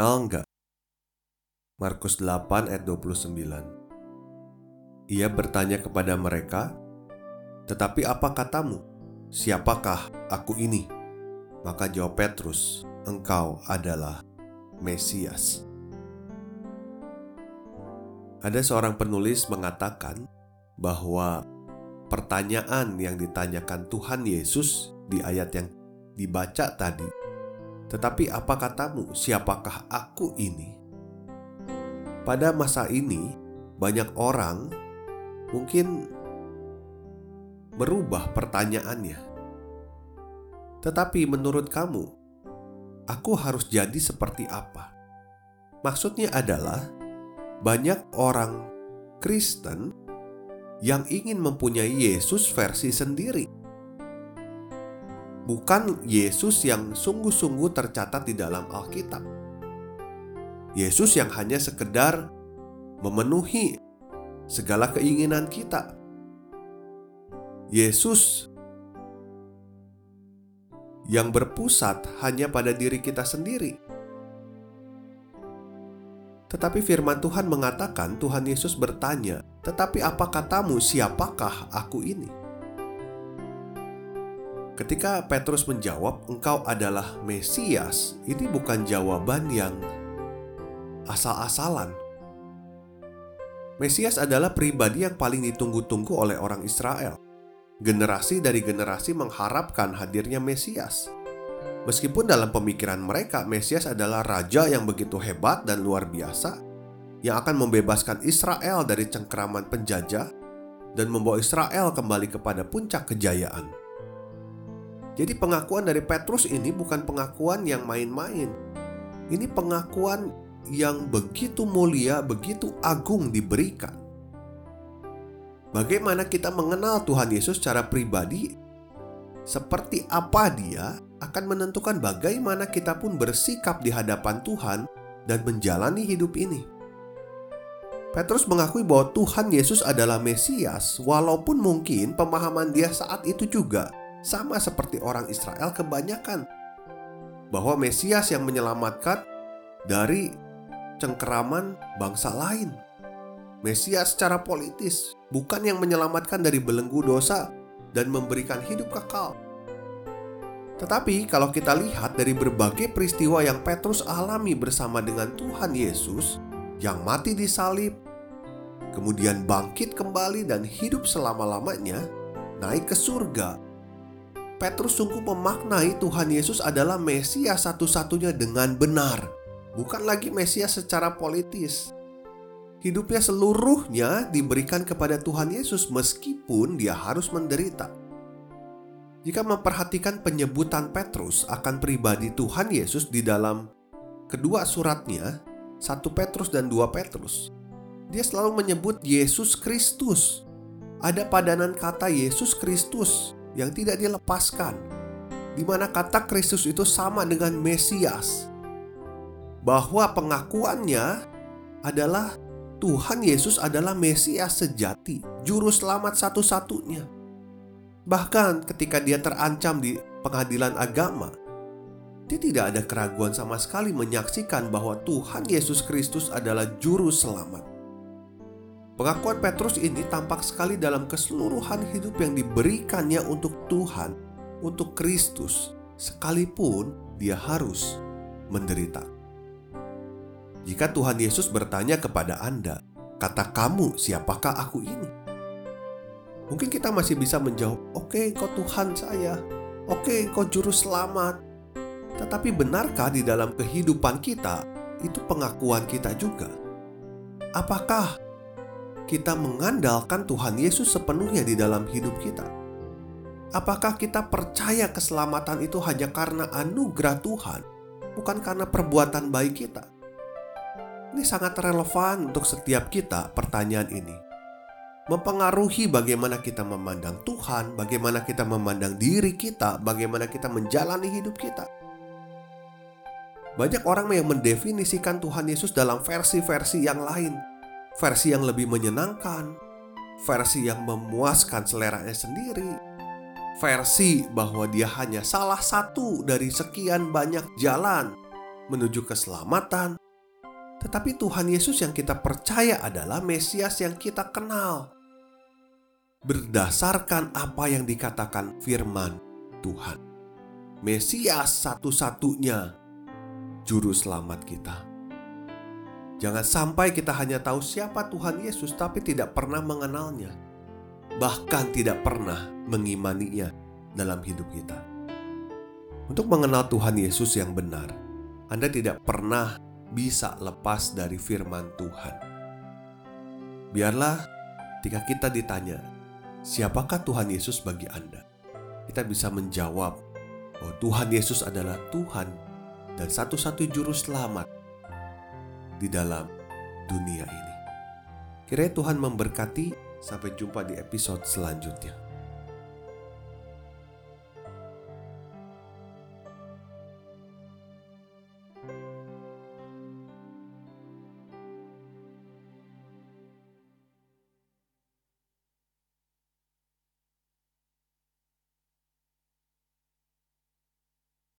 Kenal nggak? Markus 8 ayat 29 Ia bertanya kepada mereka, Tetapi apa katamu? Siapakah aku ini? Maka jawab Petrus, Engkau adalah Mesias. Ada seorang penulis mengatakan bahwa pertanyaan yang ditanyakan Tuhan Yesus di ayat yang dibaca tadi tetapi apa katamu, siapakah aku ini? Pada masa ini, banyak orang mungkin berubah pertanyaannya. Tetapi menurut kamu, aku harus jadi seperti apa? Maksudnya adalah banyak orang Kristen yang ingin mempunyai Yesus versi sendiri bukan Yesus yang sungguh-sungguh tercatat di dalam Alkitab. Yesus yang hanya sekedar memenuhi segala keinginan kita. Yesus yang berpusat hanya pada diri kita sendiri. Tetapi firman Tuhan mengatakan Tuhan Yesus bertanya, "Tetapi apa katamu, siapakah aku ini?" Ketika Petrus menjawab, "Engkau adalah Mesias," ini bukan jawaban yang asal-asalan. Mesias adalah pribadi yang paling ditunggu-tunggu oleh orang Israel. Generasi dari generasi mengharapkan hadirnya Mesias. Meskipun dalam pemikiran mereka, Mesias adalah raja yang begitu hebat dan luar biasa, yang akan membebaskan Israel dari cengkeraman penjajah dan membawa Israel kembali kepada puncak kejayaan. Jadi pengakuan dari Petrus ini bukan pengakuan yang main-main. Ini pengakuan yang begitu mulia, begitu agung diberikan. Bagaimana kita mengenal Tuhan Yesus secara pribadi? Seperti apa Dia akan menentukan bagaimana kita pun bersikap di hadapan Tuhan dan menjalani hidup ini. Petrus mengakui bahwa Tuhan Yesus adalah Mesias, walaupun mungkin pemahaman dia saat itu juga sama seperti orang Israel kebanyakan bahwa Mesias yang menyelamatkan dari cengkeraman bangsa lain. Mesias secara politis bukan yang menyelamatkan dari belenggu dosa dan memberikan hidup kekal. Tetapi kalau kita lihat dari berbagai peristiwa yang Petrus alami bersama dengan Tuhan Yesus yang mati di salib, kemudian bangkit kembali dan hidup selama-lamanya, naik ke surga, Petrus sungguh memaknai Tuhan Yesus adalah Mesias satu-satunya dengan benar, bukan lagi Mesias secara politis. Hidupnya seluruhnya diberikan kepada Tuhan Yesus meskipun dia harus menderita. Jika memperhatikan penyebutan Petrus akan pribadi Tuhan Yesus di dalam kedua suratnya, satu Petrus dan dua Petrus, dia selalu menyebut Yesus Kristus. Ada padanan kata Yesus Kristus yang tidak dilepaskan, di mana kata Kristus itu sama dengan Mesias, bahwa pengakuannya adalah Tuhan Yesus adalah Mesias sejati, juru selamat satu-satunya. Bahkan ketika dia terancam di pengadilan agama, dia tidak ada keraguan sama sekali menyaksikan bahwa Tuhan Yesus Kristus adalah juru selamat. Pengakuan Petrus ini tampak sekali dalam keseluruhan hidup yang diberikannya untuk Tuhan, untuk Kristus, sekalipun dia harus menderita. Jika Tuhan Yesus bertanya kepada Anda, "Kata kamu, siapakah aku ini?" Mungkin kita masih bisa menjawab, "Oke, okay, kau Tuhan saya. Oke, okay, kau juru selamat." Tetapi benarkah di dalam kehidupan kita itu pengakuan kita juga? Apakah kita mengandalkan Tuhan Yesus sepenuhnya di dalam hidup kita. Apakah kita percaya keselamatan itu hanya karena anugerah Tuhan, bukan karena perbuatan baik kita? Ini sangat relevan untuk setiap kita. Pertanyaan ini mempengaruhi bagaimana kita memandang Tuhan, bagaimana kita memandang diri kita, bagaimana kita menjalani hidup kita. Banyak orang yang mendefinisikan Tuhan Yesus dalam versi-versi yang lain, versi yang lebih menyenangkan, versi yang memuaskan seleranya sendiri, versi bahwa dia hanya salah satu dari sekian banyak jalan menuju keselamatan. Tetapi Tuhan Yesus yang kita percaya adalah Mesias yang kita kenal. Berdasarkan apa yang dikatakan firman Tuhan. Mesias satu-satunya juru selamat kita. Jangan sampai kita hanya tahu siapa Tuhan Yesus tapi tidak pernah mengenalnya. Bahkan tidak pernah mengimaninya dalam hidup kita. Untuk mengenal Tuhan Yesus yang benar, Anda tidak pernah bisa lepas dari firman Tuhan. Biarlah ketika kita ditanya, siapakah Tuhan Yesus bagi Anda? Kita bisa menjawab bahwa Tuhan Yesus adalah Tuhan dan satu-satu juru selamat di dalam dunia ini. Kiranya Tuhan memberkati. Sampai jumpa di episode selanjutnya.